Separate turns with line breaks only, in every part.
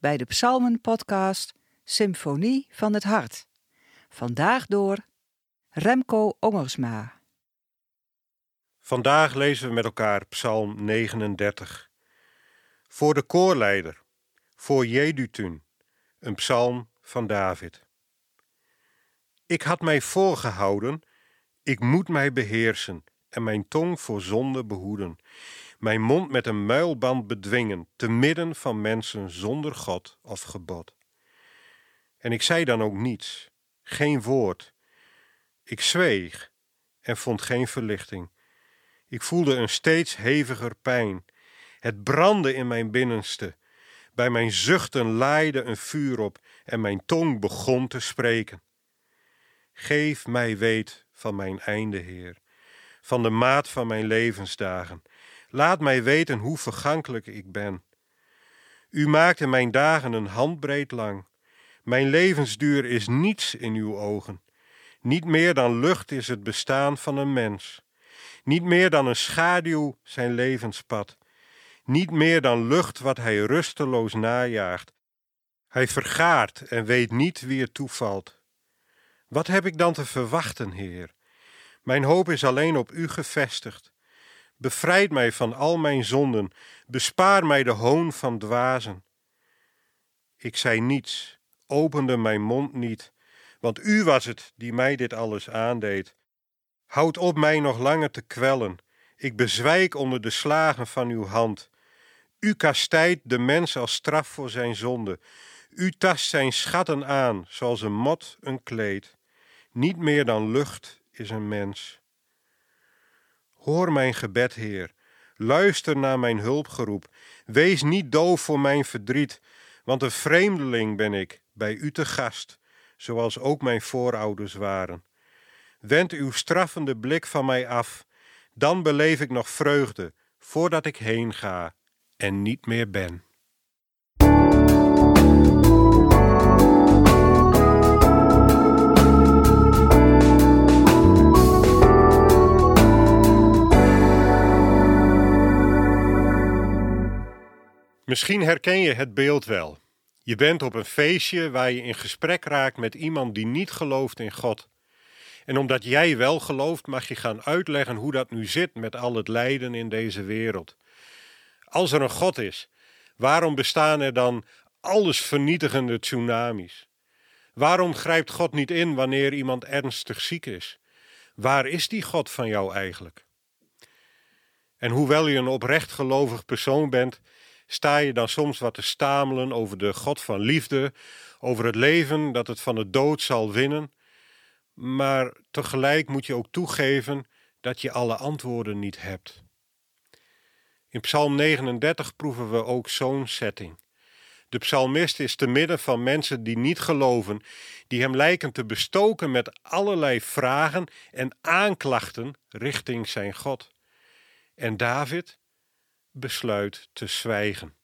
bij de Psalmen-podcast Symfonie van het Hart. Vandaag door Remco Ongersma.
Vandaag lezen we met elkaar Psalm 39. Voor de koorleider, voor Jedutun, een psalm van David. Ik had mij voorgehouden, ik moet mij beheersen en mijn tong voor zonde behoeden mijn mond met een muilband bedwingen, te midden van mensen zonder God of gebod. En ik zei dan ook niets, geen woord. Ik zweeg en vond geen verlichting. Ik voelde een steeds heviger pijn. Het brandde in mijn binnenste. Bij mijn zuchten laaide een vuur op en mijn tong begon te spreken. Geef mij weet van mijn einde, Heer, van de maat van mijn levensdagen Laat mij weten hoe vergankelijk ik ben. U maakte mijn dagen een handbreed lang. Mijn levensduur is niets in uw ogen. Niet meer dan lucht is het bestaan van een mens. Niet meer dan een schaduw zijn levenspad. Niet meer dan lucht wat hij rusteloos najaagt. Hij vergaart en weet niet wie er toevalt. Wat heb ik dan te verwachten, Heer? Mijn hoop is alleen op U gevestigd. Bevrijd mij van al mijn zonden, bespaar mij de hoon van dwazen. Ik zei niets, opende mijn mond niet, want u was het die mij dit alles aandeed. Houd op mij nog langer te kwellen, ik bezwijk onder de slagen van uw hand. U kastijdt de mens als straf voor zijn zonde. U tast zijn schatten aan, zoals een mot een kleed. Niet meer dan lucht is een mens. Hoor mijn gebed, Heer. Luister naar mijn hulpgeroep. Wees niet doof voor mijn verdriet, want een vreemdeling ben ik, bij u te gast, zoals ook mijn voorouders waren. Wend uw straffende blik van mij af, dan beleef ik nog vreugde, voordat ik heen ga en niet meer ben. Misschien herken je het beeld wel. Je bent op een feestje waar je in gesprek raakt met iemand die niet gelooft in God. En omdat jij wel gelooft, mag je gaan uitleggen hoe dat nu zit met al het lijden in deze wereld. Als er een God is, waarom bestaan er dan alles vernietigende tsunamis? Waarom grijpt God niet in wanneer iemand ernstig ziek is? Waar is die God van jou eigenlijk? En hoewel je een oprecht gelovig persoon bent, sta je dan soms wat te stamelen over de God van liefde, over het leven dat het van de dood zal winnen. Maar tegelijk moet je ook toegeven dat je alle antwoorden niet hebt. In Psalm 39 proeven we ook zo'n setting. De psalmist is te midden van mensen die niet geloven, die hem lijken te bestoken met allerlei vragen en aanklachten richting zijn God. En David, besluit te zwijgen.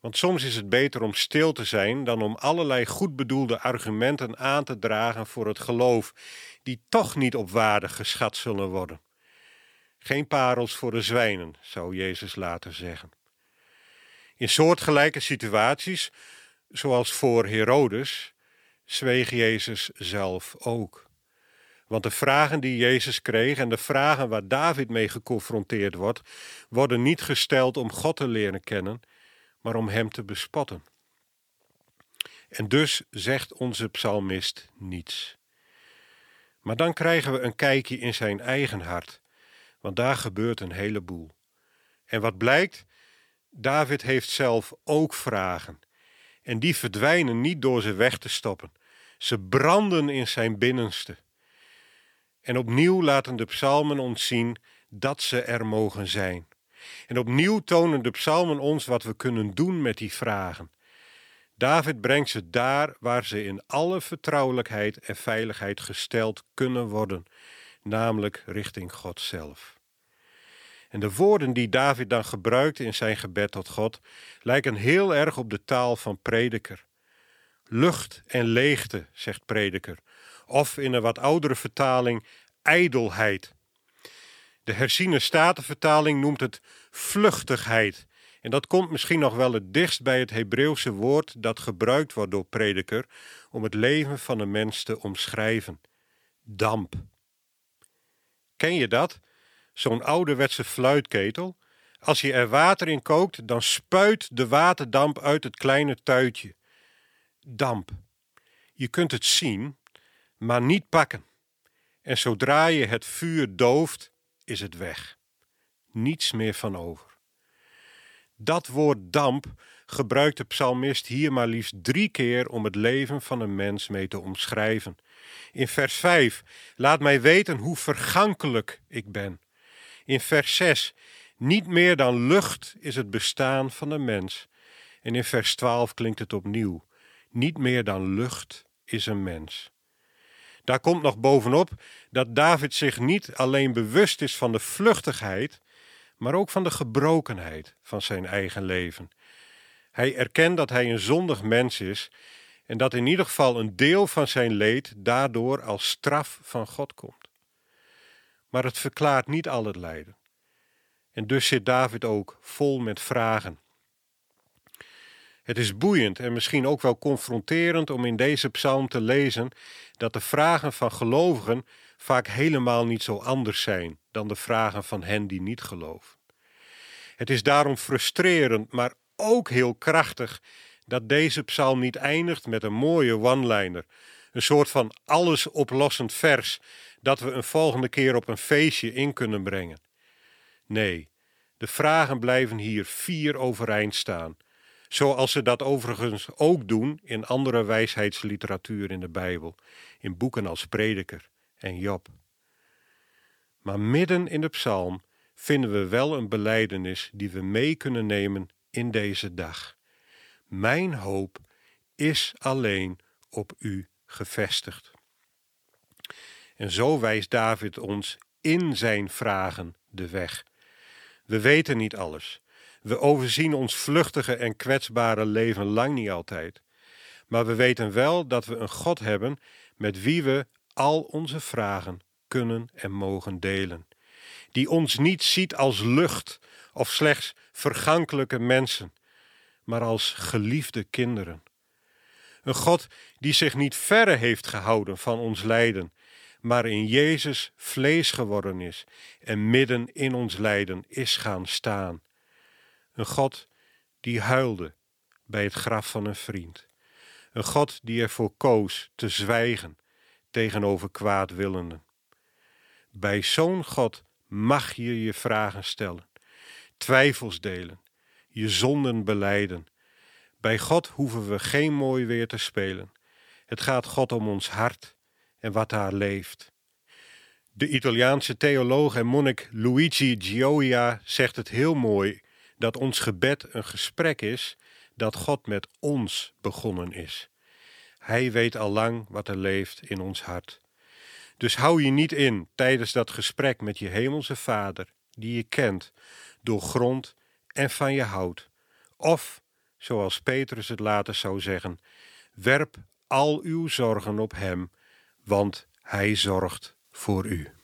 Want soms is het beter om stil te zijn dan om allerlei goed bedoelde argumenten aan te dragen voor het geloof, die toch niet op waarde geschat zullen worden. Geen parels voor de zwijnen, zou Jezus later zeggen. In soortgelijke situaties, zoals voor Herodes, zweeg Jezus zelf ook. Want de vragen die Jezus kreeg en de vragen waar David mee geconfronteerd wordt, worden niet gesteld om God te leren kennen, maar om Hem te bespotten. En dus zegt onze psalmist niets. Maar dan krijgen we een kijkje in zijn eigen hart, want daar gebeurt een heleboel. En wat blijkt? David heeft zelf ook vragen. En die verdwijnen niet door ze weg te stoppen. Ze branden in zijn binnenste. En opnieuw laten de psalmen ons zien dat ze er mogen zijn. En opnieuw tonen de psalmen ons wat we kunnen doen met die vragen. David brengt ze daar waar ze in alle vertrouwelijkheid en veiligheid gesteld kunnen worden, namelijk richting God zelf. En de woorden die David dan gebruikt in zijn gebed tot God lijken heel erg op de taal van prediker. Lucht en leegte, zegt prediker, of in een wat oudere vertaling ijdelheid. De herziene statenvertaling noemt het vluchtigheid. En dat komt misschien nog wel het dichtst bij het Hebreeuwse woord dat gebruikt wordt door prediker om het leven van een mens te omschrijven: damp. Ken je dat? Zo'n ouderwetse fluitketel. Als je er water in kookt, dan spuit de waterdamp uit het kleine tuitje. Damp. Je kunt het zien, maar niet pakken. En zodra je het vuur dooft, is het weg. Niets meer van over. Dat woord damp gebruikt de psalmist hier maar liefst drie keer om het leven van een mens mee te omschrijven. In vers 5, laat mij weten hoe vergankelijk ik ben. In vers 6, niet meer dan lucht is het bestaan van een mens. En in vers 12 klinkt het opnieuw, niet meer dan lucht is een mens. Daar komt nog bovenop dat David zich niet alleen bewust is van de vluchtigheid, maar ook van de gebrokenheid van zijn eigen leven. Hij erkent dat hij een zondig mens is en dat in ieder geval een deel van zijn leed daardoor als straf van God komt. Maar het verklaart niet al het lijden. En dus zit David ook vol met vragen. Het is boeiend en misschien ook wel confronterend om in deze psalm te lezen dat de vragen van gelovigen vaak helemaal niet zo anders zijn dan de vragen van hen die niet geloven. Het is daarom frustrerend, maar ook heel krachtig dat deze psalm niet eindigt met een mooie one-liner, een soort van alles oplossend vers dat we een volgende keer op een feestje in kunnen brengen. Nee, de vragen blijven hier vier overeind staan, zoals ze dat overigens ook doen in andere wijsheidsliteratuur in de Bijbel, in boeken als Prediker en Job. Maar midden in de psalm vinden we wel een beleidenis die we mee kunnen nemen in deze dag. Mijn hoop is alleen op u gevestigd. En zo wijst David ons in zijn vragen de weg. We weten niet alles. We overzien ons vluchtige en kwetsbare leven lang niet altijd. Maar we weten wel dat we een God hebben met wie we al onze vragen kunnen en mogen delen. Die ons niet ziet als lucht of slechts vergankelijke mensen, maar als geliefde kinderen. Een God die zich niet verre heeft gehouden van ons lijden, maar in Jezus vlees geworden is en midden in ons lijden is gaan staan. Een God die huilde bij het graf van een vriend. Een God die ervoor koos te zwijgen tegenover kwaadwillenden. Bij zo'n God mag je je vragen stellen, twijfels delen, je zonden beleiden. Bij God hoeven we geen mooi weer te spelen. Het gaat God om ons hart en wat daar leeft. De Italiaanse theoloog en monnik Luigi Gioia zegt het heel mooi dat ons gebed een gesprek is dat God met ons begonnen is. Hij weet al lang wat er leeft in ons hart. Dus hou je niet in tijdens dat gesprek met je hemelse Vader, die je kent, door grond en van je houdt. Of, zoals Petrus het later zou zeggen, werp al uw zorgen op Hem, want Hij zorgt voor u.